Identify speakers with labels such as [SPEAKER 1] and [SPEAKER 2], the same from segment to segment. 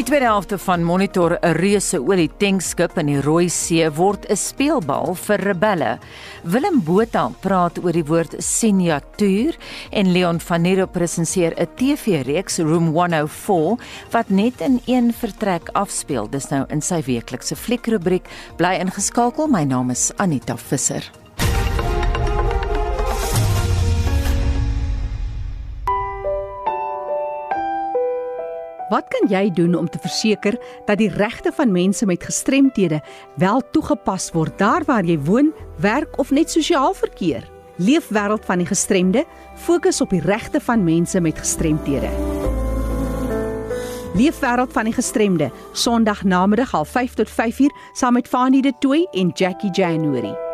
[SPEAKER 1] Die tweede helfte van Monitor 'n reuse olie tankskip in die Rooi See word 'n speelbal vir rebelle. Willem Botha praat oor die woord signatuur en Leon van Nero presenteer 'n TV-reeks Room 104 wat net in een vertrek afspeel. Dis nou in sy weeklikse fliekrubriek. Bly ingeskakel. My naam is Anita Visser.
[SPEAKER 2] Wat kan jy doen om te verseker dat die regte van mense met gestremthede wel toegepas word daar waar jy woon, werk of net sosiaal verkeer? Leefwêreld van die gestremde fokus op die regte van mense met gestremthede. Leefwêreld van die gestremde, Sondag namiddag 05:30 tot 5:00 saam met Fanie de Tooi en Jackie January.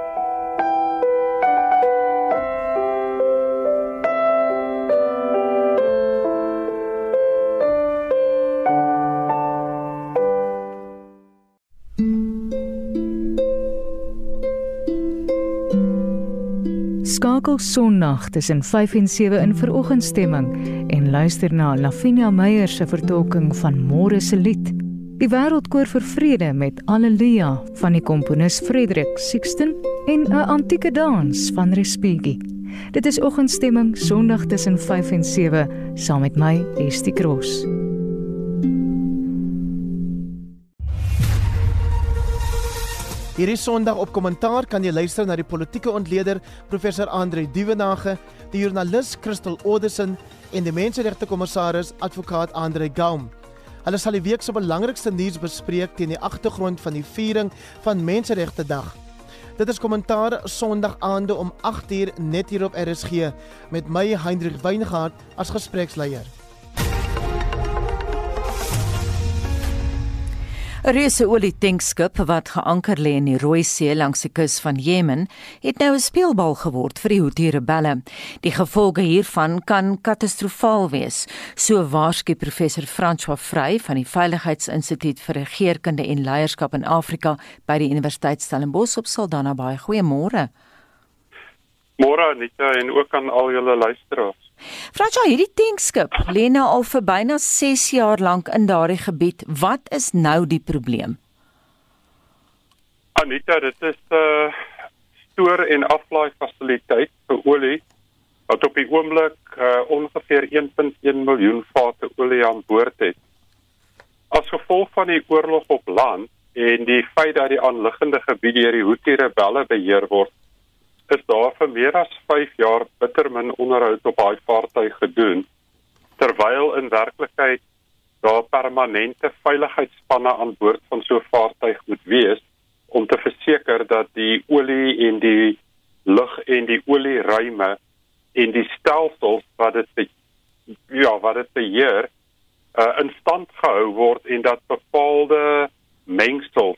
[SPEAKER 3] Skakel Sondag tussen 5 en 7 in veroggendstemming en luister na Lavinia Meyer se vertolking van Môre se lied. Die wêreldkoor vir vrede met Alleluia van die komponis Frederik Sixten en 'n antieke dans van Respighi. Dit is oggendstemming Sondag tussen 5 en 7 saam met my Estie Cross.
[SPEAKER 4] Hierdie Sondag op kommentaar kan jy luister na die politieke ontleder professor Andre Duvenage, die joernalis Christel Oderson en die menseregte kommissaris advokaat Andre Gaum. Hulle sal die week se belangrikste nuus bespreek teen die agtergrond van die viering van Menseregte Dag. Dit is kommentaar Sondag aande om 8uur net hier op RSG met my Hendrik Weingart as gespreksleier.
[SPEAKER 1] 'n Reuse olie tankskip wat geanker lê in die Rooi See langs die kus van Jemen, het nou 'n speelbal geword vir die Houthi-rebelle. Die gevolge hiervan kan katastrofaal wees, so waarsku professor François Vrey van die Veiligheidsinstituut vir Regeringskunde en Leierskap in Afrika by die Universiteit Stellenbosch op Saldanha Bay. Goeiemôre.
[SPEAKER 5] Môre Anita en ook aan al julle luisteraars.
[SPEAKER 1] Fransja, hierdie tankskip lê nou al vir byna 6 jaar lank in daardie gebied. Wat is nou die probleem?
[SPEAKER 5] Anita, dit is 'n uh, stoor- en aflaai fasiliteit vir olie wat op die oomblik uh, ongeveer 1.1 miljoen vate olie aan boord het. As gevolg van die oorlog op land en die feit dat die aanliggende gebied deur die Houthi-rebelle beheer word, is daar vir meer as 5 jaar bitter min onderhoud op daai vaartuig gedoen terwyl in werklikheid daar permanente veiligheidsspanne aan boord van so 'n vaartuig moet wees om te verseker dat die olie en die lug en die olieruime en die stelsels wat dit ja wat dit beheer uh, in stand gehou word en dat bepaalde mengsel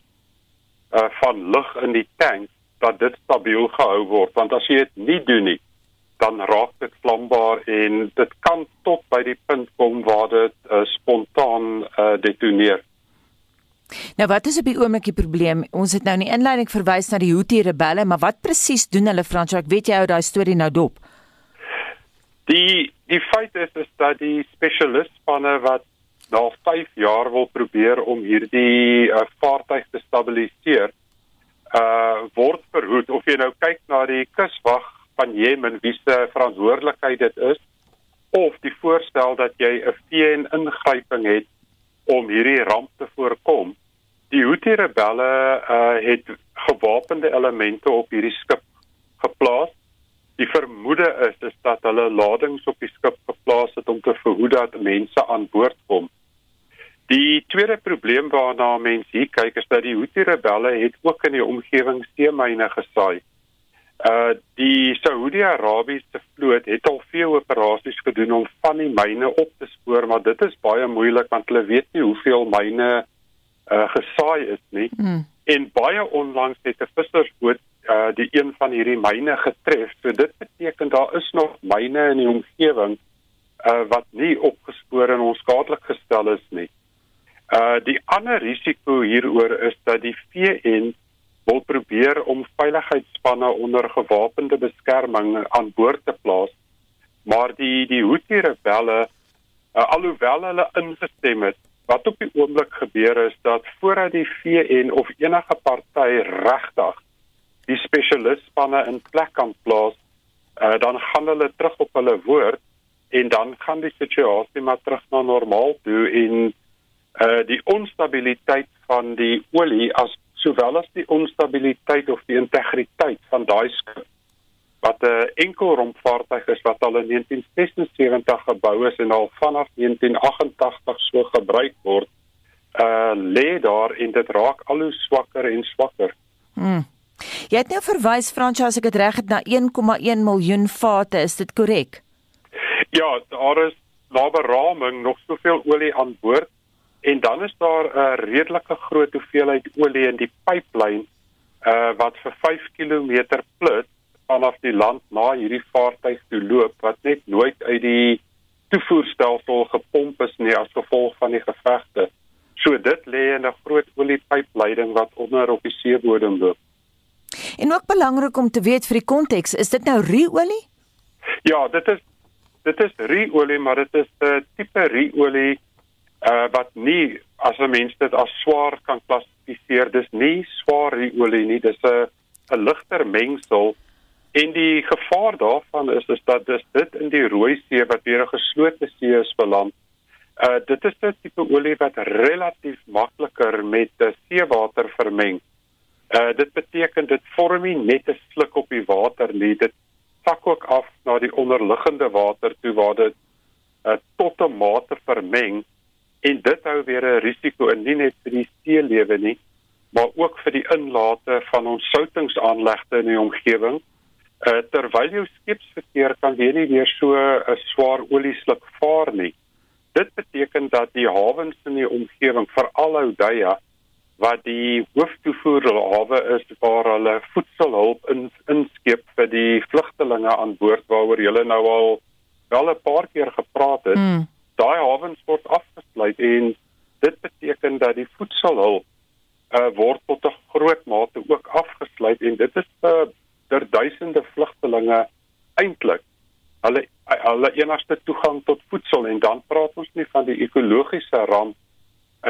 [SPEAKER 5] uh, van lug in die tank dat dit stabiel gehou word want as jy dit nie doen nie dan raak dit vlambaar en dit kan tot by die punt kom waar dit uh, spontaan uh, detoneer.
[SPEAKER 1] Nou wat is op die oomblik die probleem? Ons het nou in die inleiding verwys na die Houthi rebelle, maar wat presies doen hulle Fransjo? Ek weet jy hou daai storie nou dop.
[SPEAKER 5] Die die feit is is dat die spesialistspanne wat na 5 jaar wil probeer om hierdie uh, vaartuig te stabiliseer, uh word verhoed of jy nou kyk na die kuswag van Jemen wie se verantwoordelikheid dit is of die voorstel dat jy 'n VN ingryping het om hierdie ramp te voorkom. Die Houthi rebelle uh het gewapende elemente op hierdie skip geplaas. Die vermoede is is dat hulle ladings op die skip geplaas het om te verhoed dat mense aan boord kom. Die tweede probleem waarna mense hier kyk is dat die Houthi-rebelle het ook in die omgewing seemyne gesaai. Uh die Saudi-Arabiese vloot het al veel operasies gedoen om van die myne op te spoor, maar dit is baie moeilik want hulle weet nie hoeveel myne uh gesaai is nie. Mm. En baie onlangs het 'n vissersboot uh die een van hierdie myne getref. So dit beteken daar is nog myne in die omgewing uh wat nie opgespoor en onskadelik gestel is nie. Uh die ander risiko hieroor is dat die VN wil probeer om veiligheidsspanne onder gewapende beskerming aan boord te plaas. Maar die die Houthi rebelle uh, alhoewel hulle ingestem het, wat op die oomblik gebeur is dat voordat die VN of enige party regtig die spesialistspanne in plek kan plaas, uh, dan gaan hulle terug op hulle woord en dan gaan die situasie maar terug na normaal toe en uh die onstabiliteit van die olie as sowel as die onstabiliteit of die integriteit van daai skip wat 'n uh, enkel rompvaartuig is wat al in 1976 gebou is en al vanaf 1988 so gebruik word uh lê daar en dit raak al hoe swakker en swakker.
[SPEAKER 1] Hmm. Jy het nou verwys Fransjo as ek dit reg het na 1,1 miljoen vate, is dit korrek?
[SPEAKER 5] Ja, daar is na beraming nog soveel olie aan boord en dan is daar 'n redelike groot hoeveelheid olie in die pyplyn uh wat vir 5 km plus vanaf die land na hierdie vaartuig toe loop wat net nooit uit die toevoerstelsel gepomp is nie as gevolg van die gevegte. So dit lê in 'n groot oliepypleiding wat onder op die seebodem loop.
[SPEAKER 1] En ook belangrik om te weet vir die konteks, is dit nou ruolie?
[SPEAKER 5] Ja, dit is dit is ruolie, maar dit is 'n tipe ruolie uh wat nie as 'n mens dit as swaar kan klassifiseer. Dis nie swaar ruolie nie, dis 'n 'n ligter mengsel. En die gevaar daarvan is is dat dis dit in die Rooi See wat weer 'n geslote see is vir land. Uh dit is 'n tipe olie wat relatief makliker met die seewater vermeng. Uh dit beteken dit vorm nie net 'n sluk op die water nie, dit sak ook af na die onderliggende water toe waar dit uh, tot 'n mate vermeng en dit hou weer 'n risiko in nie net vir die seelewe nie maar ook vir die inlate van ons soutingsaanlegte in die omgewing. Uh, terwyl jou skipsverkeer kan weer nie weer so 'n swaar oliesluk vaar nie. Dit beteken dat die hawens in die omgewing veral Oudtshoorn wat die hooftoevoerhawe is waar hulle voedselhulp in inskep vir die vlugtelinge aan boord waaroor hulle nou al wel 'n paar keer gepraat het. Mm. Daai hawens word afgesluit en dit beteken dat die voedselhulp uh, word tot 'n groot mate ook afgesluit en dit is vir uh, der duisende vlugtelinge eintlik hulle hulle enigste toegang tot voedsel en dan praat ons nie van die ekologiese ramp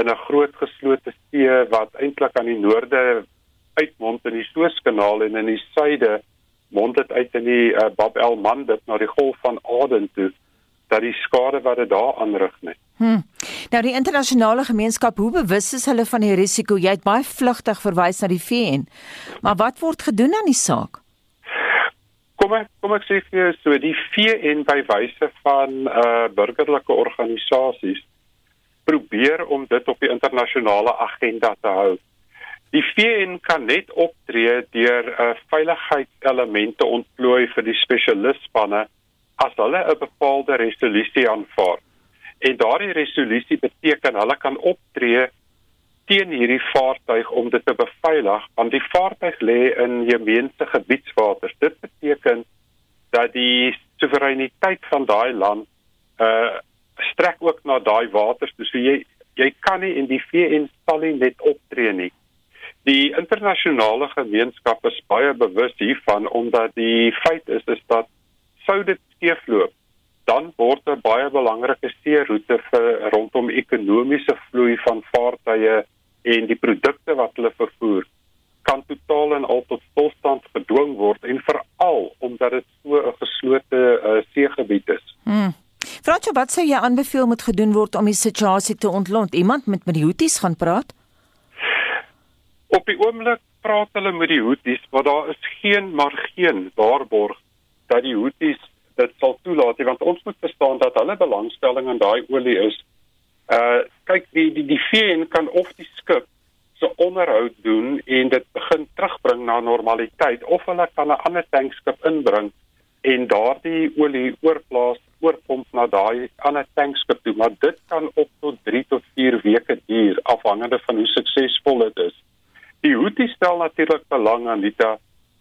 [SPEAKER 5] in 'n groot geslote see wat eintlik aan die noorde uitmond in die Suezkanaal en in die suide mond dit uit in die uh, Bab el Mandeb na die Golf van Aden toe dat die skade wat dit daar aanrig net.
[SPEAKER 1] Hm. Nou die internasionale gemeenskap, hoe bewus is hulle van die risiko? Jy het baie vlugtig verwys na die VN. Maar wat word gedoen aan die saak?
[SPEAKER 5] Kom ek kom ek sê vir jou so die VN by wyse van uh burgerlike organisasies probeer om dit op die internasionale agenda te hou. Die VN kan net optree deur 'n uh, veiligheidselemente ontplooi vir die spesialistspanne as hulle 'n bepaalde resolusie aanvaar. En daardie resolusie beteken hulle kan optree teen hierdie vaartuig om dit te beveilig want die vaartuig lê in gemeense gebiedswaters. Dit beteken dat die soewereiniteit van daai land uh strek ook na daai waters. So jy jy kan nie in die VN sal nie net optree nie. Die internasionale gemeenskap is baie bewus hiervan omdat die feit is is dat sou dit skeefloop, dan word 'n baie belangrike seeroete vir rondom ekonomiese vloei van vaartuie en die produkte wat hulle vervoer kan totaal en al tot stilstand gedwing word en veral omdat dit so 'n geslote uh, seegebied is.
[SPEAKER 1] Hmm. Fransjo, wat sou jy aanbeveel moet gedoen word om die situasie te ontlont? Iemand met met die Houthis gaan praat?
[SPEAKER 5] Op die oomblik praat hulle met die Houthis, maar daar is geen maar geen waarborg dat die Houthis dit sal toelaat nie, want ons moet verstaan dat hulle belangstelling aan daai olie is. Uh kyk die die die VN kan of die skip se onderhoud doen en dit begin terugbring na normaliteit of hulle kan 'n ander tankskip inbring en daardie olie oorplaas oorpomp na daai ander tankskip toe, maar dit kan op tot 3 tot 4 weke duur afhangende van hoe suksesvol dit is. Die Houthi stel natuurlik belang aan dit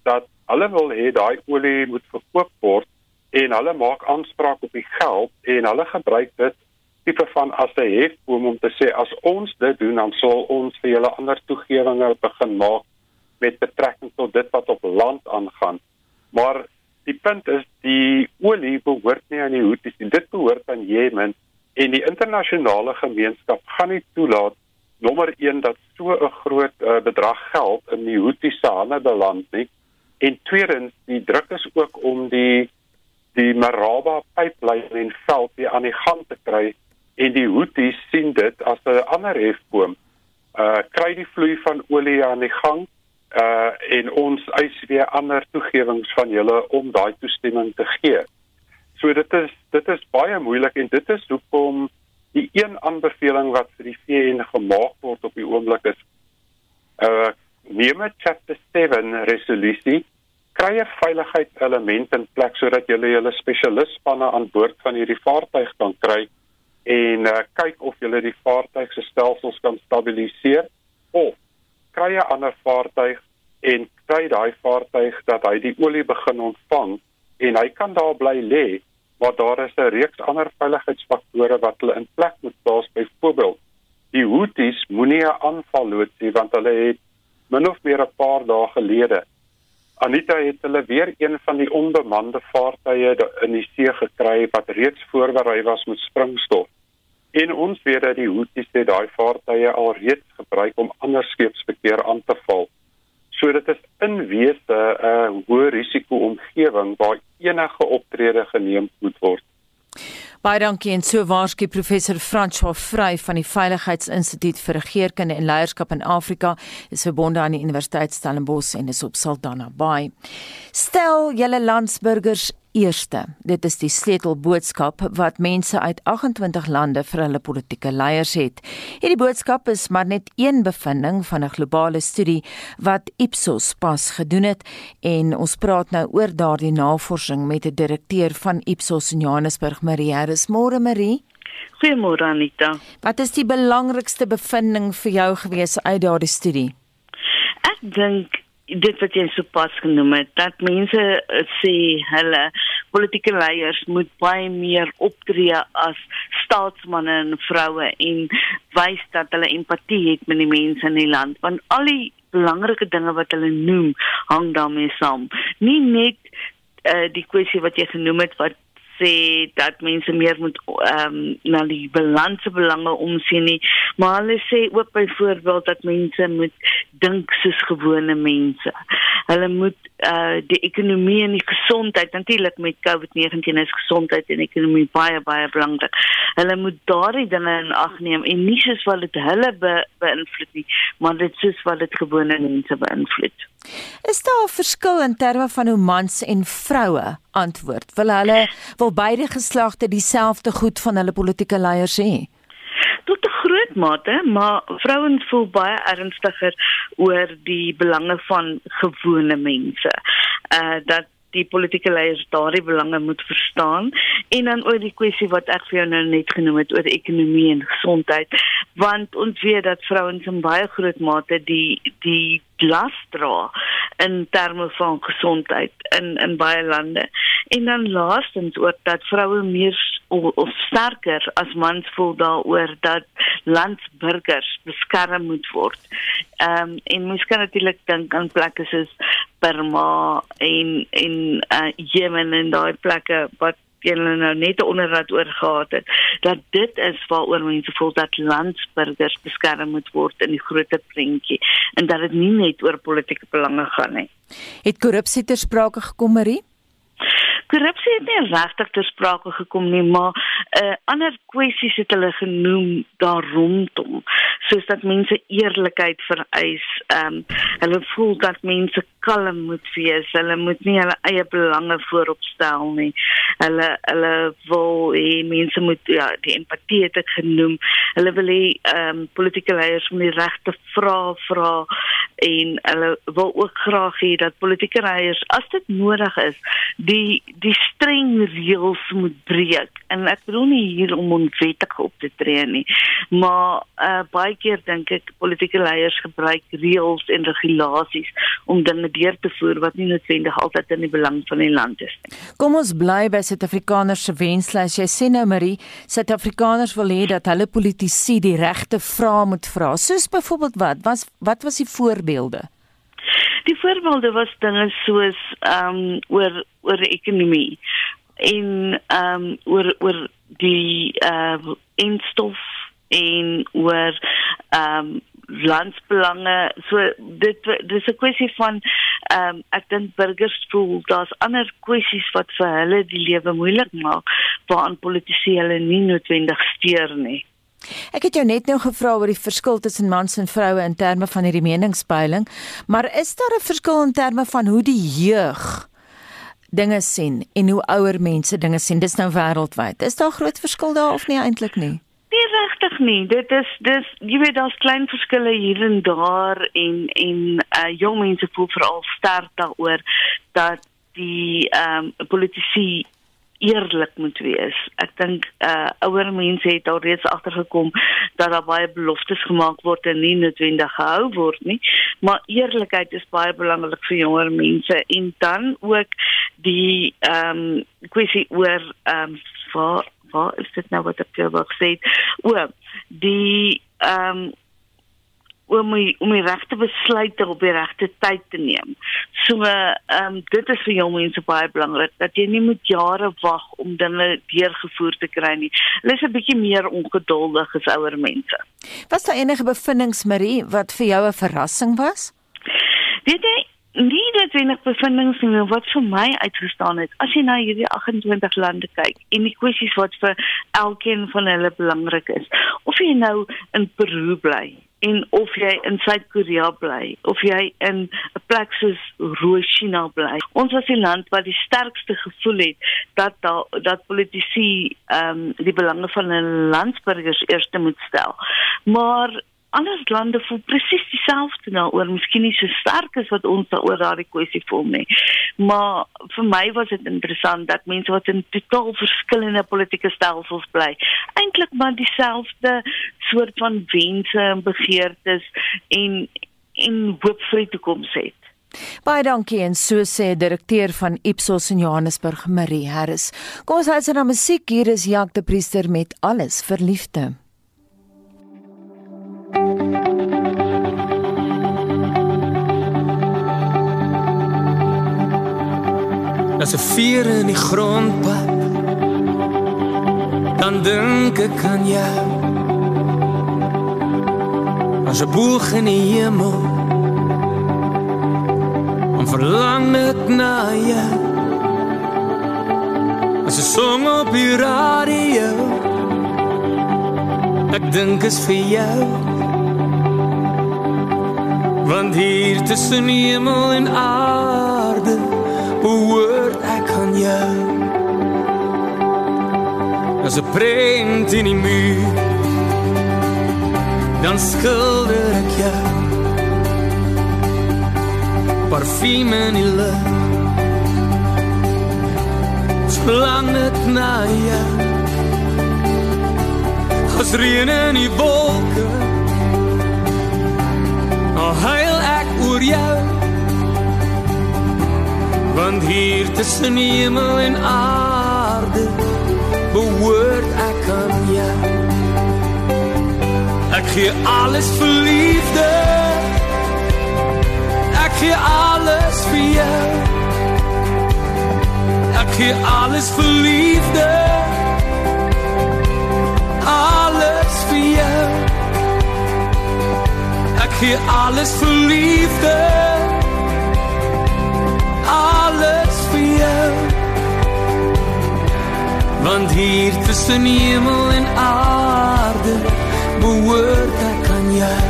[SPEAKER 5] dat hulle wil hê daai olie moet verkoop word en hulle maak aanspraak op die geld en hulle gebruik dit tipe van as 'n hefboom om te sê as ons dit doen dan sal ons vir julle ander toegewinge begin maak met betrekking tot dit wat op land aangaan. Maar die punt is die olie behoort nie aan die Houthis nie. Dit behoort aan Jemen en die internasionale gemeenskap gaan nie toelaat nommer 1 dat so 'n groot uh, bedrag geld in die Houthis se hande beland nie. En tweedens, die druk is ook om die die Maraba pyplyn en veld weer aan die gang te kry en die Houthis sien dit as 'n ander hefboom. Uh kry die vloei van olie aan die gang uh en ons eis weer ander toegewings van julle om daai toestemming te gee. So dit is dit is baie moeilik en dit is hoekom die een aanbeveling wat vir die VN gemaak word op die oomblik is uh neem 'n chapter 7 resolusie kry 'n veiligheidselement in plek sodat jy julle spesialistspanne aan boord van hierdie vaartuig kan kry en uh, kyk of jy die vaartuig se stelsels kan stabiliseer of kry 'n ander vaartuig en kry daai vaartuig dat hy die olie begin ontvang en hy kan daar bly lê maar daar is 'n reeks ander veiligheidsfaktore wat hulle in plek moet plaas. Byvoorbeeld die Houthis moenie 'n aanval loodsie want hulle het min of meer 'n paar dae gelede Anita het hulle weer een van die onbemande vaartuie in die see gekry wat reeds voorberei was met springstof. En ons weet dat die Houthis het daai vaartuie al reeds gebruik om ander skeepsverkeer aan te val. So dit is in wese 'n hoë risiko omgewing waar enige optrede geneem moet word.
[SPEAKER 1] Baie dankie en so waarskynlik professor François Vrey van die Veiligheidsinstituut vir Regeringskunde en Leierskap in Afrika is verbonde aan die Universiteit Stellenbosch en is op Saldanha Bay. Stel julle landsburgers eerste. Dit is die sleutelboodskap wat mense uit 28 lande vir hulle politieke leiers het. Hierdie boodskap is maar net een bevinding van 'n globale studie wat Ipsos pas gedoen het en ons praat nou oor daardie navorsing met 'n direkteur van Ipsos in Johannesburg, Marie Harris. Môre Marie.
[SPEAKER 6] Goeiemôre Anita.
[SPEAKER 1] Wat is die belangrikste bevinding vir jou gewees uit daardie studie?
[SPEAKER 6] Ek dink dit wat jy sopas genoem het dat mense uh, sê hulle politieke leiers moet baie meer optree as staatsmanne en vroue en wys dat hulle empatie het met die mense in die land. Want al die belangrike dinge wat hulle noem hang daarmee saam. Nie net uh, die kwessie wat jy genoem het wat sê dat mense meer moet ehm um, na die balanse belange omsien nie. Maar hulle sê ook byvoorbeeld dat mense moet dink soos gewone mense. Hulle moet uh die ekonomie en die gesondheid natuurlik met COVID-19 is gesondheid en ekonomie baie baie belangrik. Hulle moet daardie dinge in ag neem en nie soos wat dit hulle be, beïnvloed nie maar dit soos wat dit gewone mense beïnvloed
[SPEAKER 1] Is daar 'n verskil in terme van hoe mans en vroue antwoord? Wil hulle wil beide geslagte dieselfde goed van hulle politieke leiers hê?
[SPEAKER 6] Tot 'n groot mate, maar vrouens voel baie ernstiger oor die belange van gewone mense. Uh dat die politieke leiers daardie belange moet verstaan en dan oor die kwessie wat ek vir jou nou net genoem het oor ekonomie en gesondheid want ons weet dat vrouens in baie groot mate die die las dra in terme van gesondheid in in baie lande en dan laastens ook dat vroue meer of sterker as mans voel daaroor dat landsburgers beskerm moet word. Ehm um, en mens kan natuurlik dink aan plekke soos Burma en en uh, Jemen en daai plekke wat hulle nou net onderraad oor gehad het dat dit is waaroor mense voel dat landsburgers beskerm moet word in die groter prentjie en dat dit nie net oor politieke belange gaan nie.
[SPEAKER 1] Het korrupsie ter sprake gekom, Marie?
[SPEAKER 6] Korrupsie het nie regtig ter sprake gekom nie, maar 'n uh, ander kwessies het hulle genoem daar rondom, soos dat mense eerlikheid vereis. Ehm um, hulle voel dat mense kalm moet wees. Hulle moet nie hulle eie belange voorop stel nie. Hulle hulle wil hê mense moet ja, die empatie het ek genoem. Hulle wil hê ehm um, politieke leiers moet die regte vrae vra en hulle wil ook graag hê dat politieke leiers as dit nodig is, die die streng reëls moet breek. En ek bedoel nie hier om onwettig op te tree nie, maar uh, baie keer dink ek politieke leiers gebruik reëls en regulasies om dinge deur te voer wat nie noodwendig altyd in die belang van die land is nie.
[SPEAKER 1] Kom ons bly by Suid-Afrikaners se wenslys. Jy sê nou Marie, Suid-Afrikaners wil hê dat hulle politici die regte vrae moet vra. Soos byvoorbeeld wat? Was wat was die voorbeelde?
[SPEAKER 6] Die voorbeelde was dinge soos ehm um, oor oor ekonomie en ehm um, oor oor die uh instof en oor ehm um, landsbelange so dit dis 'n kwessie van ehm um, ek dink burgers voel daar's ander kwessies wat vir hulle die lewe moeilik maak waaraan politici hulle nie noodwendig steur nie.
[SPEAKER 1] Ek het jou net nou gevra oor die verskil tussen mans en vroue in terme van hierdie meningspeiling, maar is daar 'n verskil in terme van hoe die jeug dinge sien en hoe ouer mense dinge sien? Dis nou wêreldwyd. Is daar groot verskil daar of nie eintlik nie?
[SPEAKER 6] Nie regtig nie. Dit is dis jy weet daar's klein verskille hier en daar en en uh jong mense voel veral sterk daaroor dat die ehm um, politici eerlik moet wees. Ek dink uh ouer mense het al reeds agtergekom dat daar baie beloftes gemaak word en nie noodwendig gehou word nie. Maar eerlikheid is baie belangrik vir jonger mense en dan ook die ehm um, kwessie oor ehm um, vir waar is dit nou wat ek wou sê? O, die ehm um, om my om my regte besluite op die regte tyd te neem. So ehm um, dit is vir jong mense baie belangrik dat jy nie moet jare wag om dinge deurgevoer te kry nie. Hulle is 'n bietjie meer ongeduldig as ouer mense.
[SPEAKER 1] Was daar enige bevindinge Marie wat vir jou 'n verrassing was?
[SPEAKER 6] Weet jy nie dat jy net bevindings nie wat vir my uitgestaan het as jy na hierdie 28 lande kyk en die kwessies wat vir elkeen van hulle belangrik is of jy nou in Peru bly en of jy in Suid-Korea bly of jy in 'n plek soos Rooshina bly. Ons was die land wat die sterkste gevoel het dat da, dat politici ehm um, die belange van hulle landsburgers eerste moet stel. Maar ander lande voel presies dieselfde daaroor, miskien nie so sterk as wat ons daaroor daardie kwessie voel nie. Maar vir my was dit interessant dat mense wat in totaal verskillende politieke stelsels bly, eintlik maar dieselfde soort van wense en begeertes en en hoop vir die toekoms het.
[SPEAKER 1] Baie dankie en so sê direkteur van Ipsos in Johannesburg Marie Harris. Kom ons luister na musiek. Hier is Jacques de Priester met Alles vir liefde.
[SPEAKER 7] As 'n vuur in die grondpad dan dink ek aan jou. As 'n boog in die hemel om verlang ek na jou. As 'n song op die radio ek dink is vir jou. Want hier tussen hemel en aarde behoort ek aan jou. As 'n prent in die muur, dan skilder ek jou. Parfum in die lug, verlang ek na jou. As reën in die wolke, want hier tussen hemel en aarde behoort ek aan jou. Ek gee alles vir liefde. Ek gee alles vir jou. Ek gee alles vir liefde. Alles vir jou. Ek gee alles vir liefde want hier tussen hemel en aarde behoort ek aan jou.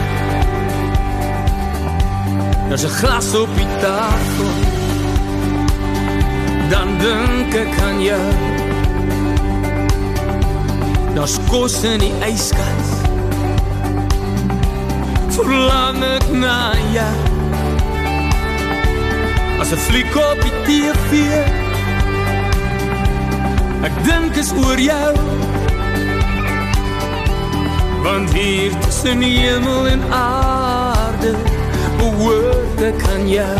[SPEAKER 7] Daar's 'n glas op die tafel. Dan dink ek aan jou. Daar's kos in die yskas. Verlang ek na jou. as 'n fliek op die TV. Ek dink is oor jou. Want hier tussen hemel en aarde behoort ek aan jou.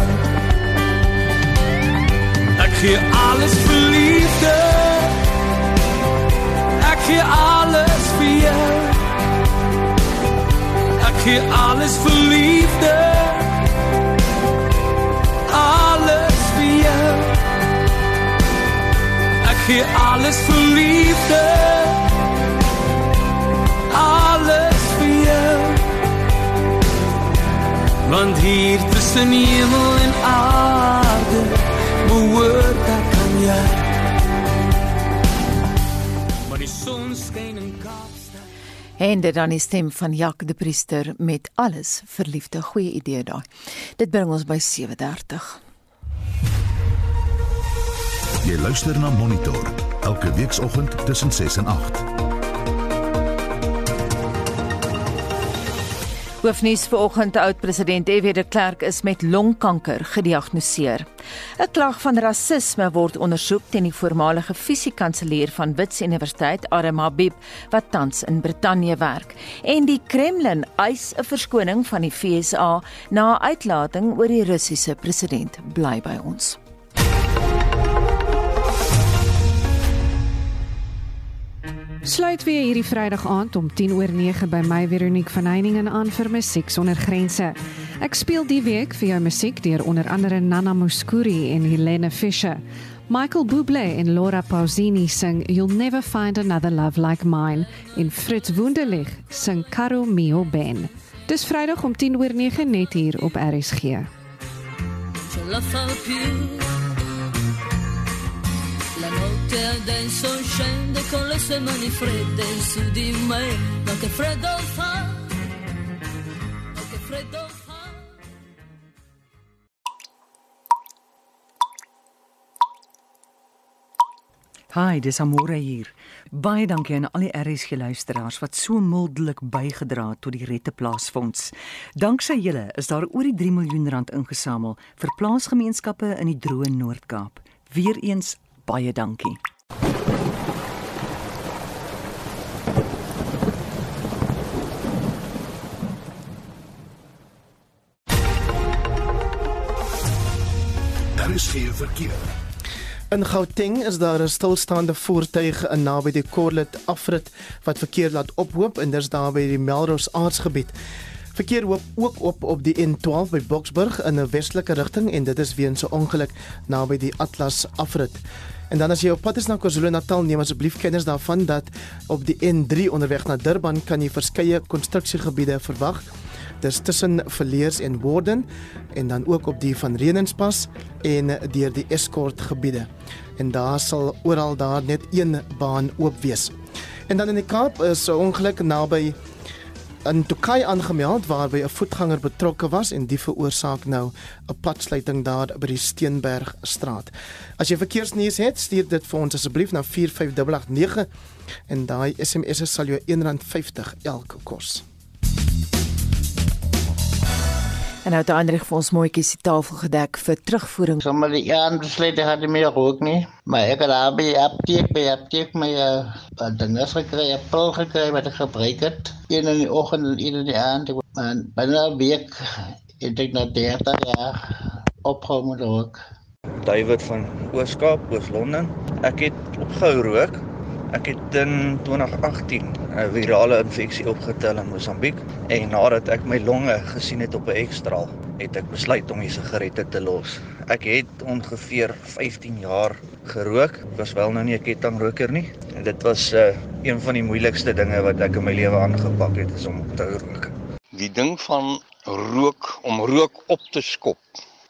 [SPEAKER 7] Ek gee alles vir liefde. Ek gee alles vir jou. Ek gee alles vir liefde. Gee alles vir liefde. Alles vir jou. Want hier tussen hemel en aarde behoort ek aan jou. Maar die son skyn in Kaapstad.
[SPEAKER 1] En dit dan die stem van Jacques de Priester met alles vir liefde. Goeie idee daai. Dit bring ons by 7:30.
[SPEAKER 8] Jy luister na Monitor elke weekoggend tussen 6 en 8.
[SPEAKER 1] Hoofnuus vanoggend oud-president F.W. de Klerk is met longkanker gediagnoseer. 'n Klag van rasisme word ondersoek teen die voormalige fisiekanselier van Wits Universiteit, Arem Habib, wat tans in Brittanje werk. En die Kremlin eis 'n verskoning van die FSA na 'n uitlating oor die Russiese president. Bly by ons.
[SPEAKER 9] Sluit weer hierdie Vrydag aand om 10 oor 9 by my Veronique van Heiningen aan vir Musiek sonder grense. Ek speel die week vir jou musiek deur onder andere Nana Muscuri en Helene Fischer. Michael Bublé en Laura Pausini sing You'll Never Find Another Love Like Mine en Fritz Wunderlich sing Caro Mio Ben. Dis Vrydag om 10 oor 9 net hier op RSG.
[SPEAKER 10] ce la fa più. Notte adesso scende con le sue mani fredde su di me, ma che freddo fa, ma che freddo fa.
[SPEAKER 11] Hi, dis Amore hier. Baie dankie aan al die RSG luisteraars wat so mildelik bygedra het tot die Rette Plaasfonds. Danksy julle is daar oor die 3 miljoen rand ingesamel vir plaasgemeenskappe in die Droë Noord-Kaap. Weereens baie dankie.
[SPEAKER 8] Daar is geen verkeer.
[SPEAKER 4] In Gauteng is daar 'n stilstaande voertuig in naby die Corlet afrit wat verkeer laat ophoop en dis daar by die Melrose aardsgebied. Verkeer hoop ook op op die N12 by Boksburg in 'n westelike rigting en dit is weens 'n ongeluk naby die Atlas afrit. En dan as jy op pad is na KwaZulu-Natal, neem asseblief kennis daarvan dat op die N3 onderweg na Durban kan jy verskeie konstruksiegebiede verwag. Dis tussen Verleers en Warden en dan ook op die van Renenspas en deur die Escort gebiede. En daar sal oral daar net een baan oop wees. En dan in die Kaap is 'n ongeluk naby in Tokai aangemeld waarby 'n voetganger betrokke was en die veroorsaak nou 'n padsluiting daar by die Steenberg straat. As jy verkeersnuus het, stuur dit vir ons asseblief na 45889 en daai SMS sal jou R1.50 elke kos.
[SPEAKER 1] En nou het Hendrik vir ons mooietjies die tafel gedek vir terugvoering.
[SPEAKER 12] Sommer die besluit had nie meer rook nie, maar ek het daar by apteek by apteek my uh, dinges gekry, pil gekry wat ek gebruik het. Een in die oggend en een in die aand. En binne 'n week het ek nou 30 jaar opgehou met rook.
[SPEAKER 13] David van Ooskaap, Oos-London. Ek het opgehou rook. Ek het in 2018 'n virale infeksie opgetel in Mosambiek en nadat ek my longe gesien het op 'n ekstraal, het ek besluit om die sigarette te los. Ek het ongeveer 15 jaar gerook. Ek was wel nou nie 'n kettingroker nie en dit was uh, een van die moeilikste dinge wat ek in my lewe aangepak het is om te rook.
[SPEAKER 14] Die ding van rook om rook op te skop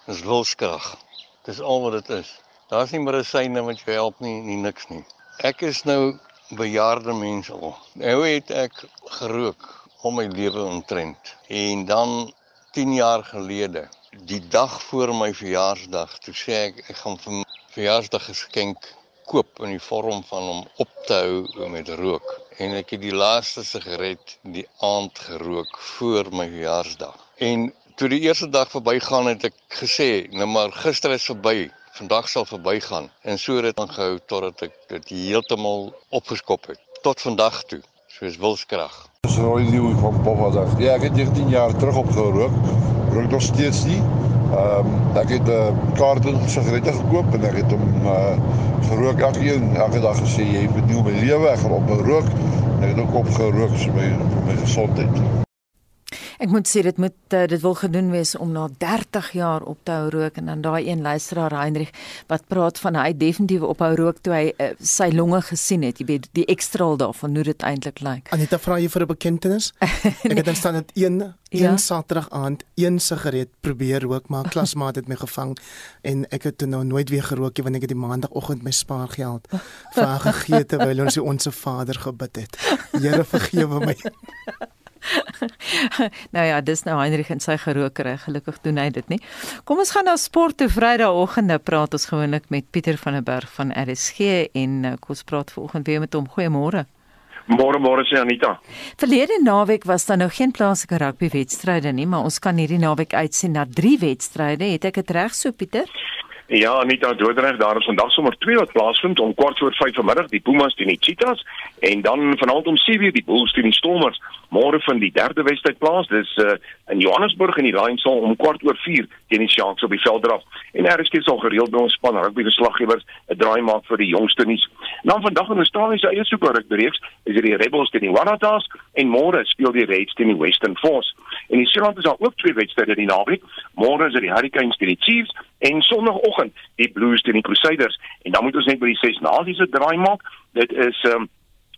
[SPEAKER 14] is wilskrag. Dis al wat dit is. Daar's nie medisyne wat jou help nie, nie niks nie. Ek is nou bejaarde mens al. Nou het ek gerook om my lewe omtrent. En dan 10 jaar gelede, die dag voor my verjaarsdag, toe sê ek ek gaan vir my verjaarsdag geskenk koop in die vorm van om op te hou met rook. En ek het die laaste sigaret die aand gerook voor my verjaarsdag. En toe die eerste dag verbygaan het ek gesê, nou maar gister is verby, vandag sal verbygaan en so het aangehou totdat ek dit heeltemal opgeskop het tot vandag toe, soos wilskrag.
[SPEAKER 15] Dis rooi nieuw van Papa. Ja, ek het 19 jaar terug opgerook. Rook nog steeds nie. Ehm um, ek het 'n uh, kaart in sigarette gekoop en ek het hom uh, gerook elke een elke dag gesê jy vernieuw my lewe, ek gaan ophou rook. En ek het ook opgerook vir my vir my gesondheid.
[SPEAKER 1] Ek moet sê dit moet uh, dit wil gedoen wees om na 30 jaar op te hou rook en dan daai een luisteraar Heinrich wat praat van hy definitief ophou rook toe hy uh, sy longe gesien het, jy weet die ekstraal daarvan hoe dit eintlik lyk.
[SPEAKER 4] Anita vra jy vir 'n bekentenis? nee. Ek het dan staan dit een een ja? Saterdag aand een sigaret probeer rook maar klasmaat het my gevang en ek het toe nou nooit weer gerook nie want ek het die maandagooggend my spaargeld vir haar gegee terwyl ons die onsse Vader gebid het. Here vergewe my.
[SPEAKER 1] nou ja, dis nou Heinrich en sy gerookery. Gelukkig doen hy dit nie. Kom ons gaan na sport toe Vrydagoggende praat ons gewoonlik met Pieter van der Berg van RSG en uh, kom ons praat vanoggend weer met hom. Goeiemôre.
[SPEAKER 16] Môre môre sê Anita.
[SPEAKER 1] Verlede naweek was daar nog geen plaaslike rugbywedstryde nie, maar ons kan hierdie naweek uitsien na 3 wedstryde. Het ek dit reg so Pieter?
[SPEAKER 16] Ja, Anita Doodreg, daar is vandag sommer twee wat plaasvind om kwart voor 5 vanmiddag, die Pumas teen die Cheetahs en dan vanaand om 7:00 die Bulls teen die Stormers. Môre vind die derde wedstryd plaas. Dis uh, in Johannesburg en die Lions sal om kwart oor 4 teen die Sharks op die veld draf. En daar is steeds al gereeld by ons span rugby verslaggewers 'n draai maak vir die jongste nuus. Dan vandag in Australië se eie super rugby reeks is dit die Rebels teen die Waratahs en môre speel die Reds teen die Western Force. En in Seeland is daar ook twee wedstryde die naweek. Môre is dit die Hurricanes teen die Chiefs en sonoggend die Blues teen die Crusaders en dan moet ons net by die ses nasies se draai maak. Dit is um,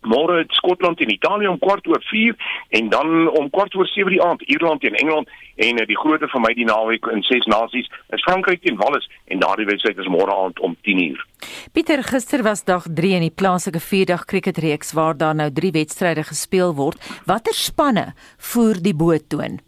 [SPEAKER 16] Môre Skotland en Italië om kwart oor 4 en dan om kwart oor 7 die aand Ierland teen Engeland en uh, die grootte vir my die naweek in ses nasies is Frankryk teen Wales en daardie wedstryd is môre aand om 10uur.
[SPEAKER 1] Pieter gister was dag 3 in die plaaslike 4-dag cricketreeks waar daar nou 3 wedstryde gespeel word. Watter spanne voer die boot toon?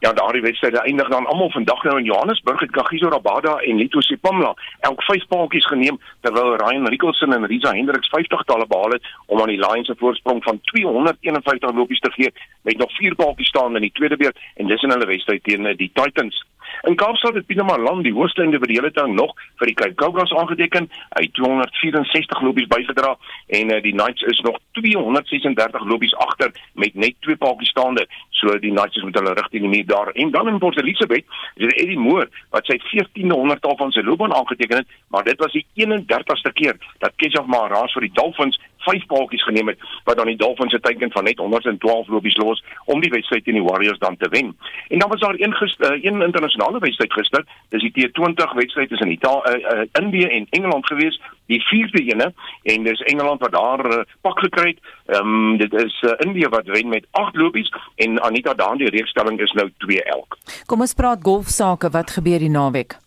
[SPEAKER 16] Ja, daardie wedstryde eindig dan almal vandag nou in Johannesburg het Kagiso Rabada en Lito Sipamla elk 5 paadjies geneem terwyl Ryan Rickelson en Riza Hendricks 50 talle behaal het om aan die Lions 'n voorsprong van 251 lopies te gee met nog 4 paadjies staan in die tweede beurt en dis in hulle wedstryd teen eh, die Titans. In Kaapstad het Pieter Malan die hoogste individuele tang nog vir die Cape Cobras aangeteken. Hy het 264 lopies bygedra en uh, die Knights is nog 236 lopies agter met net twee paadjies staande. So die Knights is met hulle rig teen die muur daar. En dan in Port Elizabeth is dit Eddie Moore wat sy 1400 tal van sy loopbaan aangeteken het, maar dit was die 31ste keer dat Keshav Maharaj vir die Dolphins vyf paadjies geneem het wat dan die Dolphins se teiken van net 112 lopies los om die wedstryd teen die Warriors dan te wen. En dan was daar een uh, een internasionale wedstryd gister, dis die T20 wedstryd tussen Italië, uh, uh, Indië en Engeland gewees, die vierde ene en dis Engeland wat daar uh, pak gekry het. Ehm um, dit is uh, Indië wat wen met 8 lopies en Anita daan die reekstelling is nou 2 elk.
[SPEAKER 1] Kom ons praat golfsake, wat gebeur die naweek?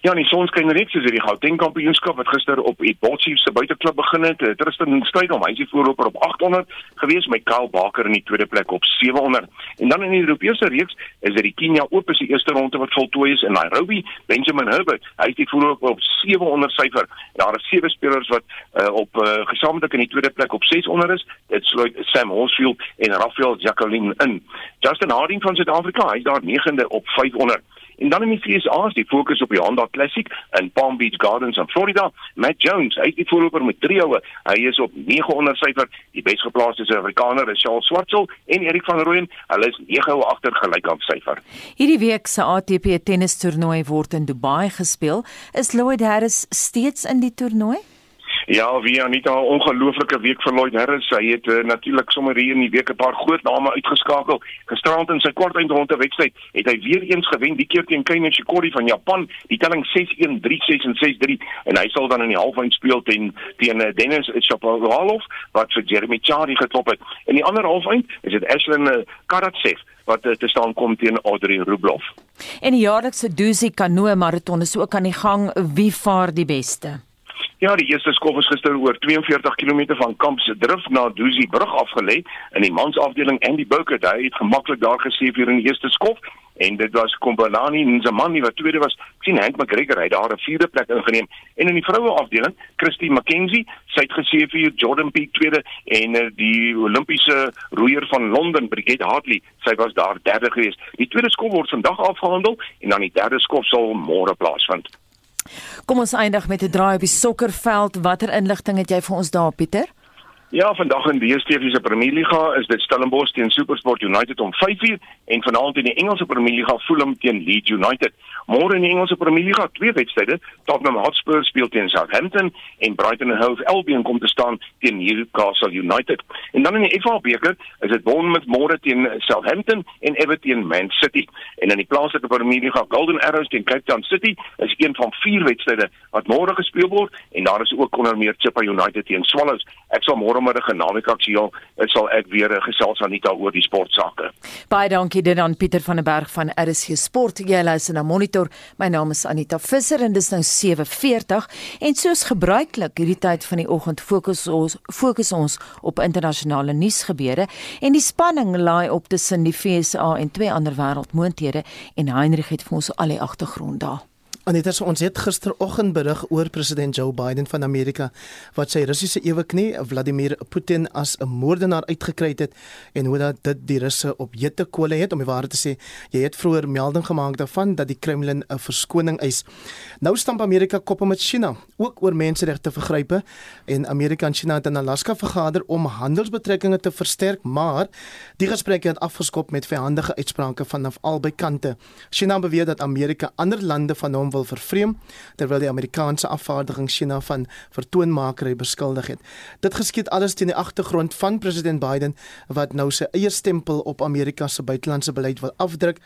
[SPEAKER 16] Ja, die sonskyn reeks is hierdie Gauteng kampioenskap wat gister op Ebotsy se buiteklub begin het. Tristan Strydom, hy is die voorloper op 800 gewees met Kyle Baker in die tweede plek op 700. En dan in die Europese reeks is dit die Kenia Open se eerste ronde wat voltooi is in Nairobi. Benjamin Herbert, hy is die voorloper op 700 syfer. Daar is sewe spelers wat uh, op uh, gesamentlik in die tweede plek op 600 is. Dit sluit Sam Horsfield en Rafael Jacqueline in. Justin Harding van Suid-Afrika, hy is daar 9de op 500. En dan in die FSA is die fokus op die Honda Classic in Palm Beach Gardens in Florida. Matt Jones, hy is die voorloper met 3 houe. Hy is op 900 syfer. Die besgeplaaste Suid-Afrikaner is Charles Swartsel en Erik van Rooyen. Hulle is 9 houe agter gelyk aan syfer.
[SPEAKER 1] Hierdie week se ATP tennistoernooi word in Dubai gespeel. Is Lloyd Harris steeds in die toernooi?
[SPEAKER 16] Ja, wie Anita, ongelooflike week vir Lloyd Harris. Hy het uh, natuurlik sommer hier in die week 'n paar groot name uitgeskakel. Gisterand in sy kwartfinale wedstryd het hy weer eens gewen, die keer teen Kei Nishikori van Japan, die telling 6-1, 3-6 en 6-3 en hy sal dan in die halffinale speel teen teen uh, Dennis Shapovalov wat vir Jeremy Chardy geklop het. In die ander halffinale is dit Ashlyn uh, Karatsev wat te staan kom teen Audrey Rublev.
[SPEAKER 1] En die jaarlikse Dusi Kanoe maraton is ook aan die gang. Wie vaar die beste?
[SPEAKER 16] Ja, die eerste skof is gister oor 42 km van Kamp se Drif na Dusi brug afgelê in die mansafdeling Andy Bouker. Hy het gemaklik daar gesien vir in die eerste skof en dit was Kombalani Nzamani wat tweede was. Sien Hank McGregor hy daar 'n vierde plek ingeneem en in die vroue afdeling Christy McKenzie, sy het gesê vir Jordan Peak tweede en uh, die Olimpiese roeier van Londen Brigitte Hartley, sy was daar derde gewees. Die tweede skop word vandag afgehandel en dan die derde skop sal môre plaasvind.
[SPEAKER 1] Kom ons eindig met 'n draai op die sokkerveld. Watter inligting het jy vir ons daar, Pieter?
[SPEAKER 16] Ja, vandag in die DStv se Premier Liga is dit Stellenbosch teen SuperSport United om 5uur en vanaand in die Engelse Premier Liga Fulham teen Leeds United. Môre in die Engelse Premier Liga twee wedstryde, Tottenham Hotspur speel teen Southampton en Brighton Hove Albion kom te staan teen Newcastle United. En dan in die FA beker is dit Bournemouth môre teen Southampton en Everton teen Man City. En in die plaaslike Premier Liga Golden Arrows teen Cape Town City is een van vier wedstryde wat môre gespeel word en daar is ook onder meer Chippa United teen Swallows. Ek sal môre 'n naweek aksueel sal ek weer gesels Anita oor die sportsake.
[SPEAKER 1] Baie dankie dit aan Pieter van der Berg van RSG Sport. Jy luister na Monitor. My naam is Anita Visser en dis nou 7:40 en soos gebruiklik hierdie tyd van die oggend fokus ons fokus ons op internasionale nuusgebeure en die spanning laai op tussen die FSA en twee ander wêreldmoondhede en Heinrich het vir ons al die agtergrond daar.
[SPEAKER 4] Anita, so ons het gisteroggend berig oor president Joe Biden van Amerika wat sy Russiese eweknie Vladimir Putin as 'n moordenaar uitgekry het en hoe dat dit die Russe op jette kole het om die waarheid te sê. Jy het vroeër melding gemaak daarvan dat die Kremlin 'n verskoning eis. Nou stamp Amerika koppe met China, ook oor menseregte vergrype en Amerika en China het in Alaska vergader om handelsbetrekkinge te versterk, maar die gesprekke het afgeskop met vyandige uitsprake vanaf albei kante. China beweer dat Amerika ander lande van hom wil vervreem terwyl die Amerikaanse afvaardiging China van vertoonmakery beskuldig het. Dit geskied alles teen die agtergrond van president Biden wat nou sy eie stempel op Amerika se buitelandse beleid wil afdruk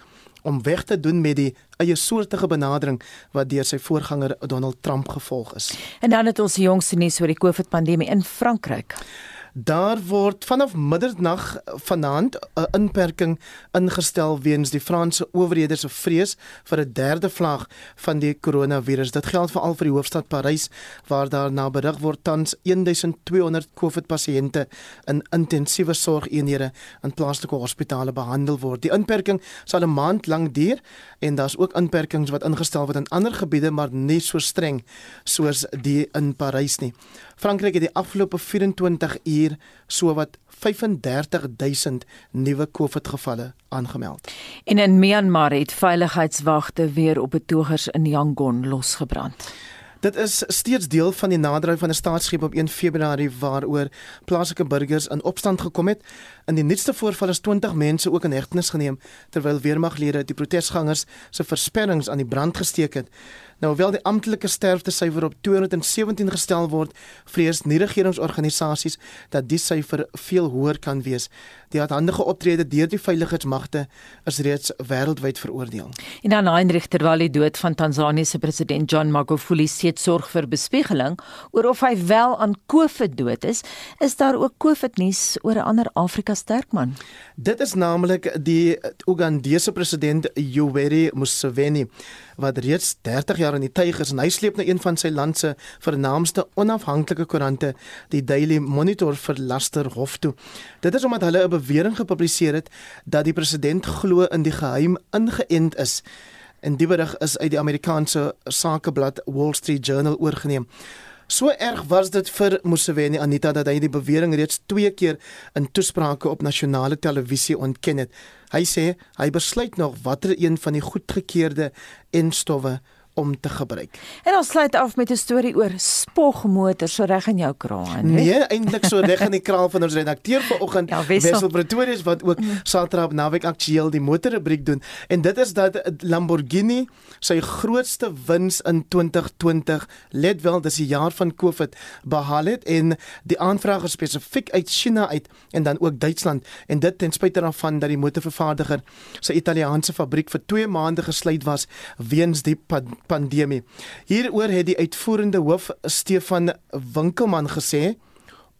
[SPEAKER 4] om weg te doen met die eie soortige benadering wat deur sy voorganger Donald Trump gevolg is.
[SPEAKER 1] En dan het ons die jongste nuus oor die COVID-pandemie in Frankryk.
[SPEAKER 4] Daar word vanaf middernag vanaand 'n inperking ingestel weens die Franse owerhede se vrees vir 'n derde vlaag van die koronavirus. Dit geld veral vir die hoofstad Parys waar daar na berig word tans 1200 COVID-pasiënte in intensiewe sorgeenhede in plaaslike hospitale behandel word. Die inperking sal 'n maand lank duur en daar's ook inperkings wat ingestel word in ander gebiede maar nie so streng soos die in Parys nie. Frankryk het die afgelope 24 uur sowat 35000 nuwe COVID-gevalle aangemeld.
[SPEAKER 1] En in Myanmar het veiligheidswagte weer op betogers in Yangon losgebrand.
[SPEAKER 4] Dit is steeds deel van die naderdraai van 'n staatsgreep op 1 Februarie waaroor plaaslike burgers in opstand gekom het. In die nuutste voorval is 20 mense ook in hegtenis geneem terwyl weermaglede die protesgangers se versperrings aan die brand gesteek het. Nou hoewel die amptelike sterftesyfer op 217 gestel word, vrees nie regeringsorganisasies dat die syfer veel hoër kan wees. Die hardhandige optrede deur die veiligheidsmagte is reeds wêreldwyd veroordeel.
[SPEAKER 1] En dan Heinrich terwyl die dood van Tansanië se president John Magufuli steeds sorg vir bespiegeling oor of hy wel aan COVID dood is, is daar ook COVID nuus oor 'n ander Afrika sterkman.
[SPEAKER 4] Dit is naamlik die Ugandese president Yoweri Museveni wat reeds 30 jaar in die is en hy sleep na een van sy land se vernaamste onafhanklike koerante, die Daily Monitor vir laster hof toe. Dit is omdat hulle 'n bewering gepubliseer het dat die president glo in die geheim ingeënt is. En die berig is uit die Amerikaanse sakeblad Wall Street Journal oorgeneem. So erg was dit vir Museveni Anita dat hy die bewering reeds 2 keer in toesprake op nasionale televisie ontken het. Hy sê hy besluit nog watter een van die goedgekeurde enstowwe om te gebruik.
[SPEAKER 1] En ons sluit af met 'n storie oor spogmotors so reg in jou kraal.
[SPEAKER 4] Nee, eintlik so reg in die kraal van ons redakteur vanoggend
[SPEAKER 1] ja, Wessel,
[SPEAKER 4] Wessel Pretorius wat ook mm. Saterdag naweek aktueel die motorrubriek doen. En dit is dat Lamborghini sy grootste wins in 2020, let wel, dis die jaar van Covid, behaal het en die aanvraag spesifiek uit China uit en dan ook Duitsland en dit ten spyte daarvan dat die motorvervaardiger sy Italiaanse fabriek vir 2 maande gesluit was weens die pandemie. Hieroor het die uitvoerende hoof Stefan Winkelman gesê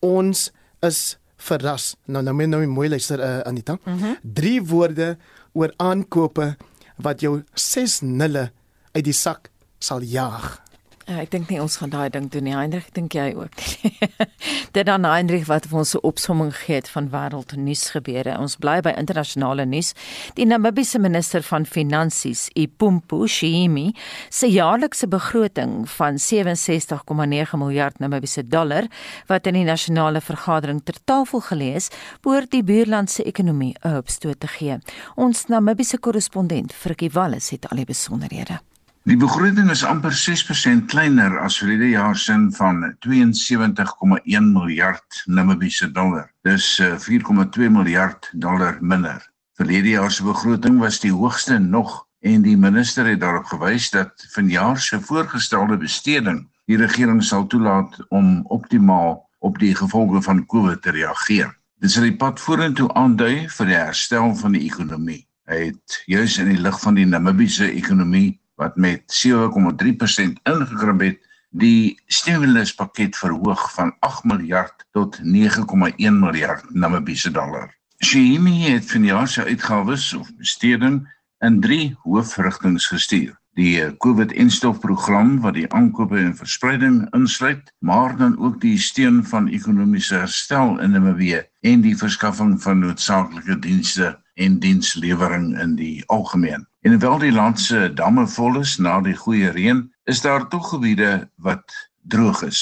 [SPEAKER 4] ons is verras. Nou nou moet nou mooi luister uh, Anita. Mm -hmm. Drie woorde oor aankope wat jou 6 nulle uit die sak sal jaag.
[SPEAKER 1] Ja, ek dink nie ons gaan daai ding doen nie. Hendrik, dink jy ook nie? Dit dan Hendrik wat vir ons 'n opsomming gegee het van wêreldnuus gebeure. Ons bly by internasionale nuus. Die Namibiese minister van Finansies, Ipumpu Shimi, se jaarlikse begroting van 67,9 miljard Namibiese dollar wat in die nasionale vergadering ter tafel gelees, behoort die buurland se ekonomie 'n hupstoot te gee. Ons Namibiese korrespondent, Frikkie Wallis, het al die besonderhede.
[SPEAKER 17] Die begroting is amper 6% kleiner as verlede jaar sin van 72,1 miljard Namibiese dollar. Dis 4,2 miljard dollar minder. Verlede jaar se begroting was die hoogste nog en die minister het daarop gewys dat vanjaar se voorgestelde besteding die regering sal toelaat om optimaal op die gevolge van COVID te reageer. Dit sal die pad vorentoe aandui vir die herstel van die ekonomie. Hy het juis in die lig van die Namibiese ekonomie wat met 7,3% ingekrimp het, die stimuluspakket verhoog van 8 miljard tot 9,1 miljard Namibiese dollar. Shimi het vanjaar se uitgawes of besteding in drie hoofrigtings gestuur. Die COVID-instofprogram wat die aankope en verspreiding insluit, maar dan ook die steun van ekonomiese herstel in Namibië en die verskaffing van noodsaaklike dienste en dienslewering in die algemeen. En hoewel die land se damme vol is na die goeie reën, is daar tog gebiede wat droog is,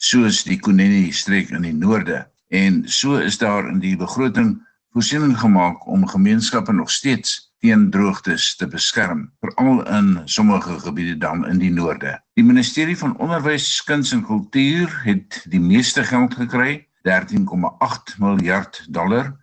[SPEAKER 17] soos die Kunene streek in die noorde. En so is daar in die begroting voorsiening gemaak om gemeenskappe nog steeds teen droogtes te beskerm, veral in sommige gebiede dan in die noorde. Die Ministerie van Onderwys, Kuns en Kultuur het die meeste geld gekry, 13,8 miljard dollar,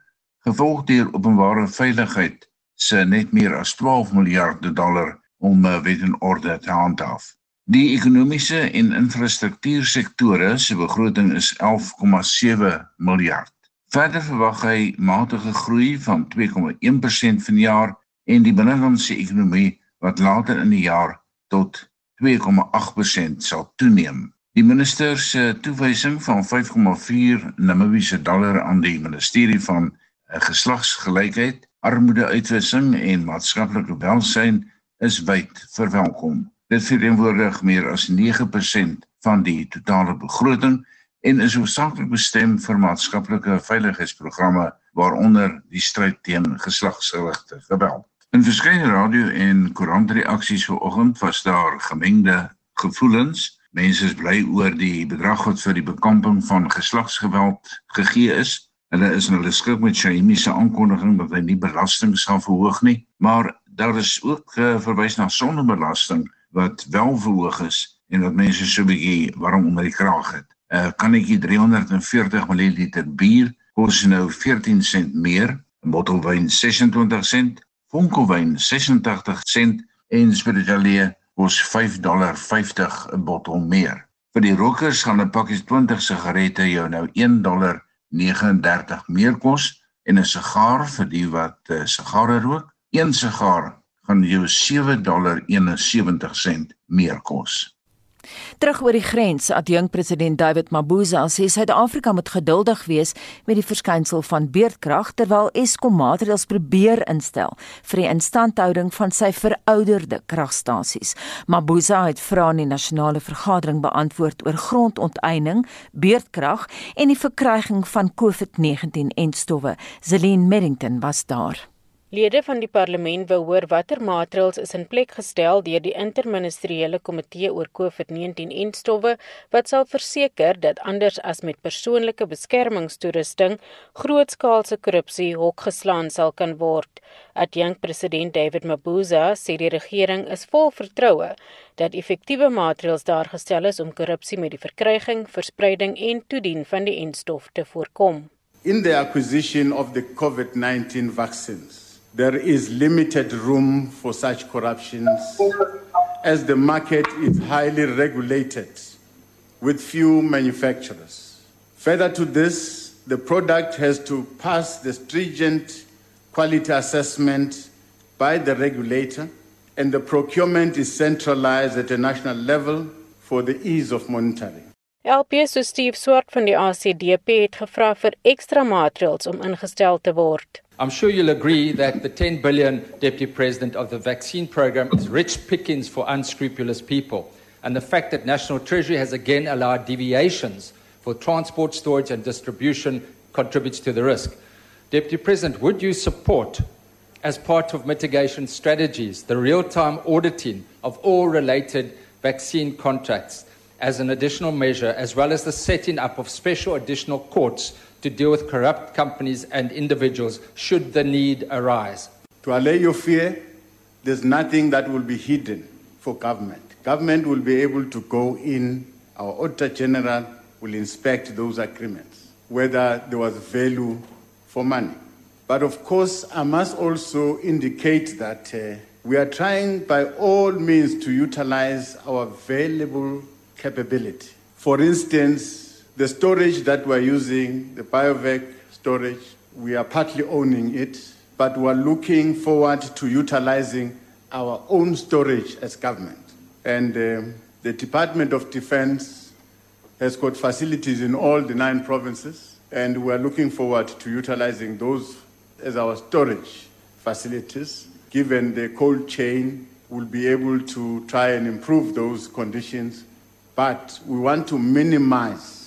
[SPEAKER 17] gevolg deur openbare veiligheid se net meer as 12 miljard dollar om uh, wet en orde te handhaaf. Die ekonomiese en infrastruktuursektore se begroting is 11,7 miljard. Verder verwag hy matige groei van 2,1% vanjaar en die binnelandse ekonomie wat later in die jaar tot 2,8% sal toeneem. Die minister se toewysing van 5,4 Namibiese dollar aan die ministerie van eh, geslagsgelykheid armoedeuitwissing en maatskaplike welsyn is wyd verwelkom. Dit verteenwoordig meer as 9% van die totale begroting en is hoofsaaklik bestem vir maatskaplike veiligheidsprogramme waaronder die stryd teen geslagsgerigte geweld. In verskeie radio en koerantreaksies vanoggend was daar gemengde gevoelens. Mense is bly oor die bedrag wat vir die bekamping van geslagsgeweld gegee is. Hulle is in hulle skik met Shaimi se aankondiging dat hy nie belasting sal verhoog nie, maar daar is ook uh, verwys na sondebelasting wat wel verhoog is en wat mense so 'n bietjie waarom onder die kraag het. 'n uh, Kannetjie 340 ml bier kos nou 14 sent meer, 'n bottel wyn 26 sent, fonkelwyn 86 sent en spirituele kos 5.50 dollar 'n bottel meer. Vir die rokers gaan 'n pakkie 20 sigarette jou nou 1 dollar 39 meer kos en 'n sigaar vir die wat uh, sigare rook, een sigaar gaan jou 7 dollar 71 sent meer kos.
[SPEAKER 1] Terug oor die grens, adjunk president David Mabuza sê Suid-Afrika moet geduldig wees met die verskynsel van beerdkrag terwyl Eskom maatreëls probeer instel vir die instandhouding van sy verouderde kragstasies. Mabuza het vrae in die nasionale vergadering beantwoord oor grondonteiening, beerdkrag en die verkryging van COVID-19 en stowwe. Zelin Merrington was daar.
[SPEAKER 18] Lede van die parlement wou hoor watter maatreëls is in plek gestel deur die interministeriële komitee oor COVID-19 en stowwe wat sal verseker dat anders as met persoonlike beskermingstoerusting grootskaalse korrupsie hokgeslaan sal kan word. Adjunkt president David Mabuza sê die regering is vol vertroue dat effektiewe maatreëls daar gestel is om korrupsie met die verkryging, verspreiding en toedien van die enstof te voorkom.
[SPEAKER 19] In the acquisition of the COVID-19 vaccines there is limited room for such corruptions as the market is highly regulated with few manufacturers. Further to this, the product has to pass the stringent quality assessment by the regulator, and the procurement is centralized at a national level for the ease of monitoring.
[SPEAKER 18] LP so Steve Swart van die ACDP het gevra vir ekstra maatreëls om ingestel te word.
[SPEAKER 20] I'm sure you'll agree that the 10 billion deputy president of the vaccine program is rich pickings for unscrupulous people. and the fact that National Treasury has again allowed deviations for transport, storage, and distribution contributes to the risk. Deputy President, would you support, as part of mitigation strategies, the real time auditing of all related vaccine contracts as an additional measure, as well as the setting up of special additional courts to deal with corrupt companies and individuals should the need arise?
[SPEAKER 19] To allay your fear, there's nothing that will be hidden for government. Government will be able to go in, our Auditor General will inspect those agreements, whether there was value for money. But of course, I must also indicate that uh, we are trying by all means to utilize our available capability. For instance, the storage that we're using, the BioVac storage, we are partly owning it, but we're looking forward to utilizing our own storage as government. And um, the Department of Defense has got facilities in all the nine provinces, and we're looking forward to utilizing those as our storage facilities. Given the cold chain, we'll be able to try and improve those conditions, but we want to minimize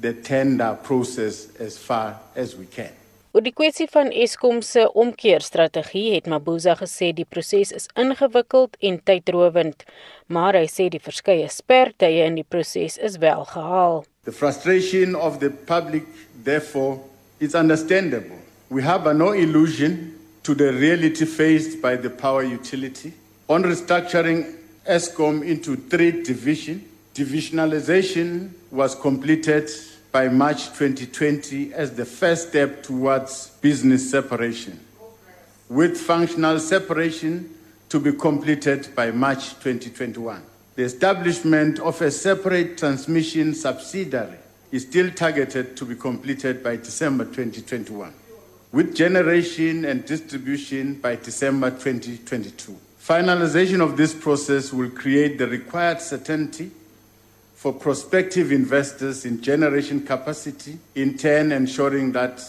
[SPEAKER 19] the tender process as far as we can.
[SPEAKER 18] Oor die kwessie van Eskom se omkeerstrategie het Mabuza gesê die proses is ingewikkeld en tydrowend, maar hy sê die verskeie spertye in die proses is wel gehaal.
[SPEAKER 19] The frustration of the public, therefore, is understandable. We have no illusion to the reality faced by the power utility. On restructuring ESCOM into three divisions, divisionalization was completed by March 2020 as the first step towards business separation, with functional separation to be completed by March 2021. The establishment of a separate transmission subsidiary is still targeted to be completed by December 2021, with generation and distribution by December 2022. Finalization of this process will create the required certainty for prospective investors in generation capacity, in turn ensuring that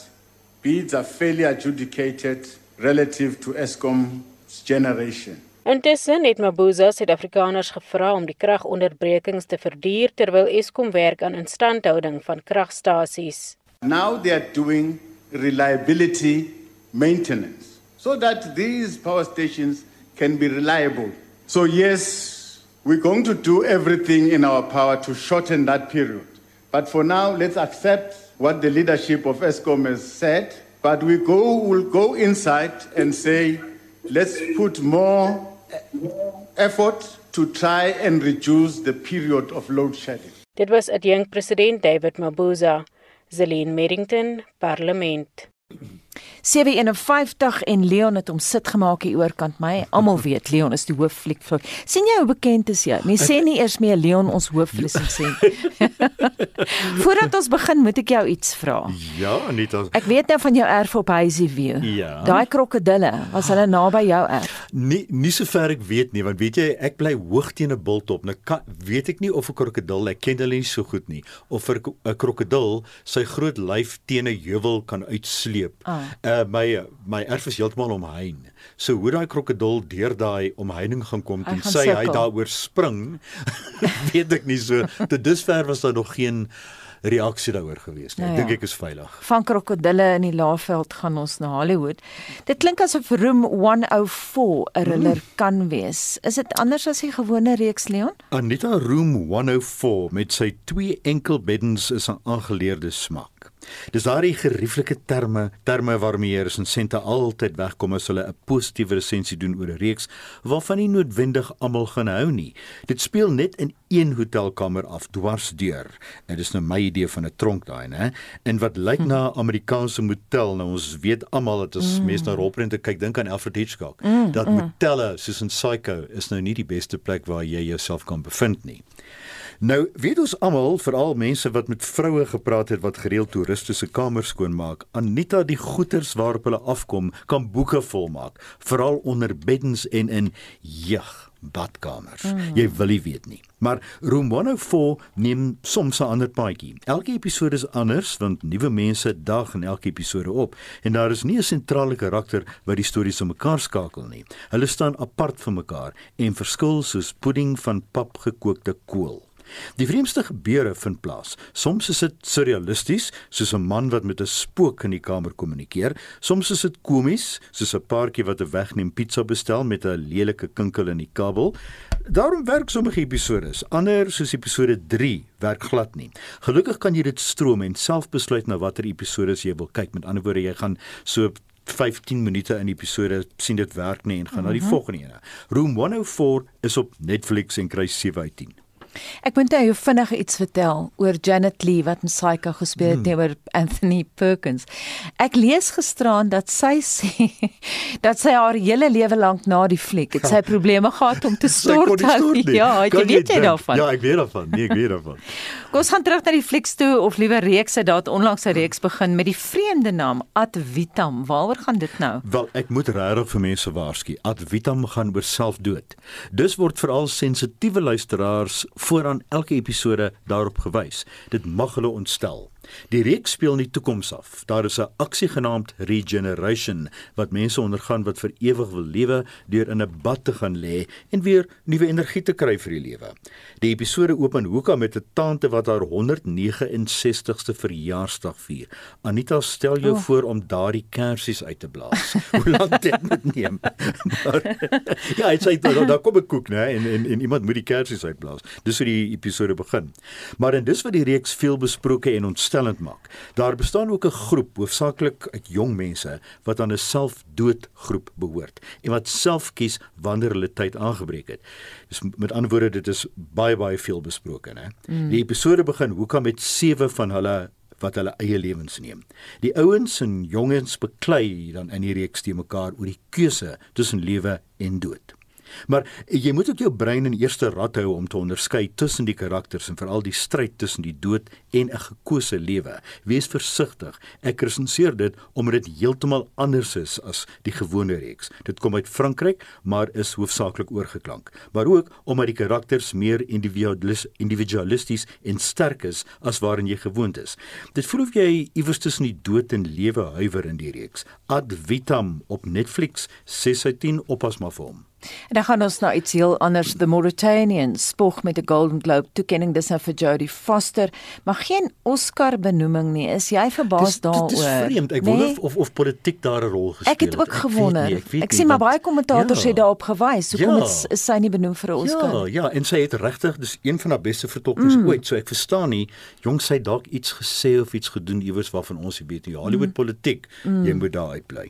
[SPEAKER 19] bids are fairly adjudicated relative to Eskom's generation.
[SPEAKER 18] Intussen het Mabuza Suid-Afrikaners gevra om die kragonderbrekings te verduur terwyl Eskom werk aan instandhouding van kragstasies.
[SPEAKER 19] Now they are doing reliability maintenance so that these power stations can be reliable. So yes, We're going to do everything in our power to shorten that period. But for now, let's accept what the leadership of ESCOM has said. But we go, will go inside and say, let's put more effort to try and reduce the period of load shedding.
[SPEAKER 18] Dit was adjunkt president David Mabuza, Zelene Merrington, Parlement.
[SPEAKER 1] 751 en Leon het hom sit gemaak hier oorkant my. Almal weet Leon is die hooffliek. sien jy hoe bekend is jy? Mens sê nie eers meer Leon ons hoofresensent. Voordat ons begin, moet ek jou iets vra.
[SPEAKER 21] Ja, Anita.
[SPEAKER 1] Ek weet nou van jou erf op Hazyview.
[SPEAKER 21] Ja.
[SPEAKER 1] Daai krokodille, was hulle naby jou erf?
[SPEAKER 21] Nie nie sover ek weet nie, want weet jy, ek bly hoog teen 'n bultop. Nou kan, weet ek nie of 'n krokodil, ek ken hulle nie so goed nie, of 'n krokodil sy groot lyf teen 'n heuwel kan uitsleep. Ah. Uh my my erf is heeltemal omhein. So hoe daai krokodil deur daai omheining gaan kom en sê hy daaroor spring, weet ek nie so. Tot dusver was daar nog geen reaksie daaroor gewees nie. Nou ja. Ek dink ek is veilig.
[SPEAKER 1] Van krokodille in die Laagveld gaan ons na Hollywood. Dit klink asof Room 104 'n thriller hmm. kan wees. Is dit anders as die gewone reeks Leon?
[SPEAKER 21] Anita Room 104 met sy twee enkelbeddens is 'n aangeleerde smaak. Dis daardie gerieflike terme, terme waarmee resensente altyd wegkom as hulle 'n positiewe resensie doen oor 'n reeks waarvan nie noodwendig almal gaan hou nie. Dit speel net in een hotelkamer af dwarsdeur. En dis nou my idee van 'n tronk daai, né? En wat lyk hm. na 'n Amerikaanse motel, nou ons weet almal dat as mm. mense na rolprente kyk, dink aan Alfred Hitchcock. Mm, dat mm. motelle soos in Psycho is nou nie die beste plek waar jy jouself kan bevind nie. Nou, weet ons almal, veral mense wat met vroue gepraat het wat gereeld toeriste se kamers skoonmaak, Anita die goeters waarop hulle afkom, kan boeke volmaak, veral onder beddens en in jeg. badkamers.
[SPEAKER 1] Mm.
[SPEAKER 21] Jy wil nie weet nie. Maar Room 104 neem soms 'n ander paadjie. Elke episode is anders want nuwe mense dag in elke episode op en daar is nie 'n sentrale karakter wat die stories aan mekaar skakel nie. Hulle staan apart van mekaar en verskil soos pudding van pap gekookte kool. Die vreemdste gebeure vind plaas. Soms is dit surrealisties, soos 'n man wat met 'n spook in die kamer kommunikeer. Soms is dit komies, soos 'n paartjie wat 'n wegneem pizza bestel met 'n lelike kinkel in die kabel. Daarom werk sommige episodes. Ander, soos episode 3, werk glad nie. Gelukkig kan jy dit stroom en self besluit na watter episodes jy wil kyk. Met ander woorde, jy gaan so 15 minute in episode sien dit werk nie en gaan mm -hmm. na die volgende ene. Room 104 is op Netflix en kry 7 uit 10.
[SPEAKER 1] Ek moet nou vinnig iets vertel oor Janet Lee wat in Psycho gespeel het teenoor hmm. Anthony Perkins. Ek lees gisteraan dat sy sê dat sy haar hele lewe lank na die fliek het sy probleme gehad om te stort. Ja, het jy weet jy daarvan?
[SPEAKER 21] Ja, ek weet daarvan. Nee, ek weet daarvan.
[SPEAKER 1] Kom ons gaan terug na die flieks toe of liewer reeks het daar onlangs 'n reeks begin met die vreemde naam Ad Vitam. Waaroor gaan dit nou?
[SPEAKER 21] Wel, ek moet regtig vir mense waarsku. Ad Vitam gaan oor selfdood. Dus word veral sensitiewe luisteraars vooraan elke episode daarop gewys. Dit mag hulle ontstel. Die reeks speel in die toekoms af. Daar is 'n aksie genaamd Regeneration wat mense ondergaan wat vir ewig wil lewe deur in 'n bad te gaan lê en weer nuwe energie te kry vir die lewe. Die episode open hoeka met 'n tante wat haar 169ste verjaarsdag vier. Anita, stel jou oh. voor om daardie kersies uit te blaas. Hoe lank dit moet neem? maar, ja, dit sê daar, daar kom 'n koek, né, en, en en iemand moet die kersies uitblaas. Dis hoe die episode begin. Maar en dis wat die reeks veel besproke en ontstel geruststellend maak. Daar bestaan ook 'n groep, hoofsaaklik uit jong mense wat aan 'n selfdoodgroep behoort en wat self kies wanneer hulle tyd aangebreek het. Dus met ander woorde, dit is baie baie veel besproke, né? Mm. Die episode begin hoekom met sewe van hulle wat hulle eie lewens neem. Die ouens en jongens beklei dan in die reeks te mekaar oor die keuse tussen lewe en dood. Maar jy moet ook jou brein in eerste rad hou om te onderskei tussen die karakters en veral die stryd tussen die dood en 'n gekose lewe. Wees versigtig. Ek resenseer dit omdat dit heeltemal anders is as die gewone reeks. Dit kom uit Frankryk, maar is hoofsaaklik oorgeklank. Maar ook omdat die karakters meer individualisties en sterk is as waarin jy gewoond is. Dit voel of jy iewers tussen die dood en lewe huiwer in die reeks. Ad Vitam op Netflix 6 uit 10 oppas maar vir hom.
[SPEAKER 1] En dan gaan ons nou iets heel anders. The Mauritanians spog met 'n Golden Globe toekenning dis nou vir Jodie Foster, maar geen Oscar benoeming nie. Is jy verbaas daaroor?
[SPEAKER 21] Dit is vreemd. Ek nee? wonder of of politiek daar 'n rol gespeel
[SPEAKER 1] het. Ek het ook gewonder. Ek, nie, ek, ek sien maar baie kommentators ja. het daarop gewys. Hoekom ja. is, is sy nie benoem vir 'n Oscar?
[SPEAKER 21] Ja, ja, en sy het regtig, dis een van haar beste vertolkings mm. ooit. So ek verstaan nie, jong sy dalk iets gesê of iets gedoen iewers waarvan ons nie weet nie. Hollywood mm. politiek, mm. jy moet daar uitbly.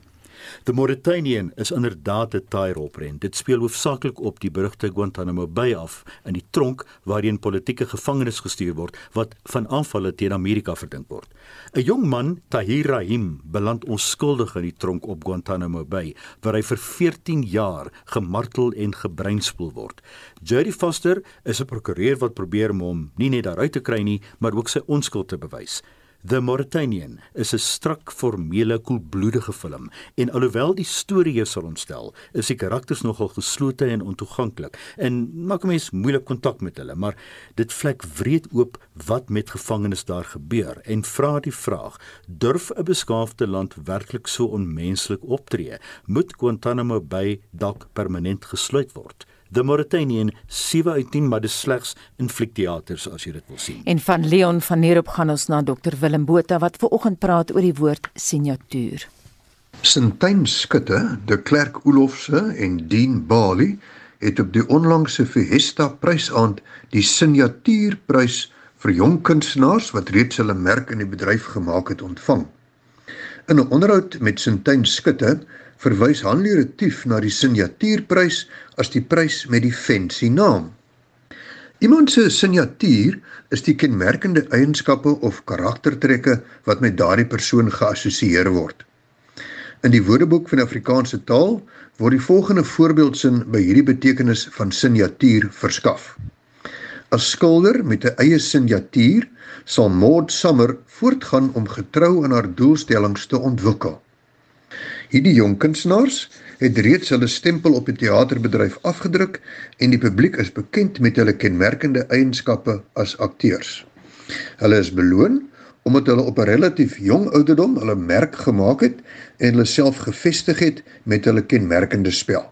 [SPEAKER 21] The Mauritanian is inderdaad 'n taai rolprent. Dit speel hoofsaaklik op die berugte Guantanamo Bay af in die tronk waarheen politieke gevangenes gestuur word wat van aanvalle teen Amerika verdink word. 'n Jong man, Tahir Rahim, beland onskuldig in die tronk op Guantanamo Bay waar hy vir 14 jaar gemartel en gebreinspoel word. Jodie Foster is 'n prokureur wat probeer om hom nie net daaruit te kry nie, maar ook sy onskuld te bewys. The Mauritanian is 'n strak formele koelbloedige film en alhoewel die storie jou sal ontstel, is die karakters nogal geslote en ontoeganklik en maak 'n mens moeilik kontak met hulle, maar dit vlek wreed oop wat met gevangenes daar gebeur en vra die vraag: durf 'n beskaafde land werklik so onmenslik optree? Moet Guantanamo Bay dalk permanent gesluit word? The Mauritanian 7 uit 10 maar dis slegs in fliekteaters as jy dit wil sien.
[SPEAKER 1] En van Leon van Neerop gaan ons na Dr Willem Botha wat ver oggend praat oor die woord signatuur.
[SPEAKER 22] Sintyn Skutte, De Klerk Olofse en Dean Bali het op die onlangse Fiesta prysaand die signatuurprys vir jong kunstenaars wat reeds hulle merk in die bedryf gemaak het ontvang. In 'n onderhoud met Sintyn Skutte verwys Hanlie Retief na die signatuurprys as die prys met die fancy naam. Iemand se signatuur is die kenmerkende eienskappe of karaktertrekke wat met daardie persoon geassosieer word. In die Woordeboek van Afrikaanse taal word die volgende voorbeeldsin by hierdie betekenis van signatuur verskaf. As skilder met 'n eie signatuur sal Maud Summer voortgaan om getrou aan haar doelstellings te ontwikkel. Hierdie jong kunstenaars het reeds hulle stempel op die teaterbedryf afgedruk en die publiek is bekend met hulle kenmerkende eienskappe as akteurs. Hulle is beloon omdat hulle op 'n relatief jong ouderdom hulle merk gemaak het en hulle self gevestig het met hulle kenmerkende spel.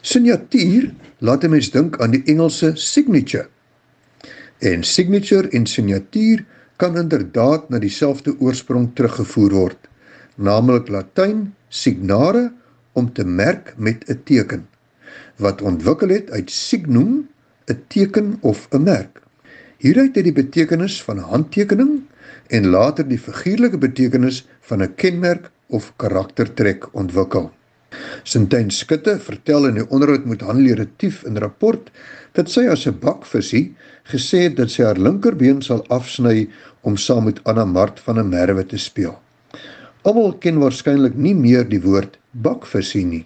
[SPEAKER 22] Signatuur laat 'n mens dink aan die Engelse signature. En signature en signatuur kan inderdaad na dieselfde oorsprong teruggevoer word, naamlik Latyn signare om te merk met 'n teken wat ontwikkel het uit signum, 'n teken of 'n merk. Hieruit het die betekenis van handtekening en later die figuurlike betekenis van 'n kenmerk of karaktertrek ontwikkel. Sintyn Skutte vertel in 'n onderhoud met Hanlie Retief in rapport dat sy as 'n bakvisie gesê het dat sy haar linkerbeen sal afsny om saam met Anna Mart van der Merwe te speel. Almal ken waarskynlik nie meer die woord bakvisie nie.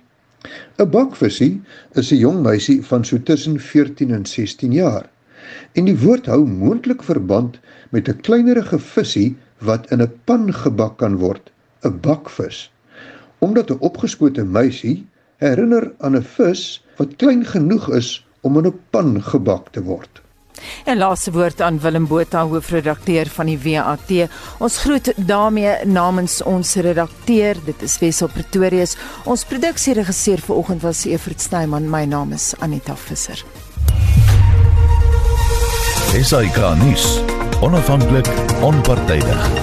[SPEAKER 22] 'n Bakvisie is 'n jong meisie van so tussen 14 en 16 jaar en die woord hou moontlik verband met 'n kleinerige visie wat in 'n pan gebak kan word, 'n bakvis. Omdat 'n opgeskote meisie herinner aan 'n vis wat klein genoeg is om in 'n pan gebak te word.
[SPEAKER 1] En laaste woord aan Willem Botha, hoofredakteur van die WAT. Ons groet daarmee namens ons redakteur, dit is Wessel Pretorius. Ons produksieregisseur vanoggend was Evert Snyman. My naam is Anita Visser.
[SPEAKER 8] SAK nuus. Onafhanklik, onpartydig.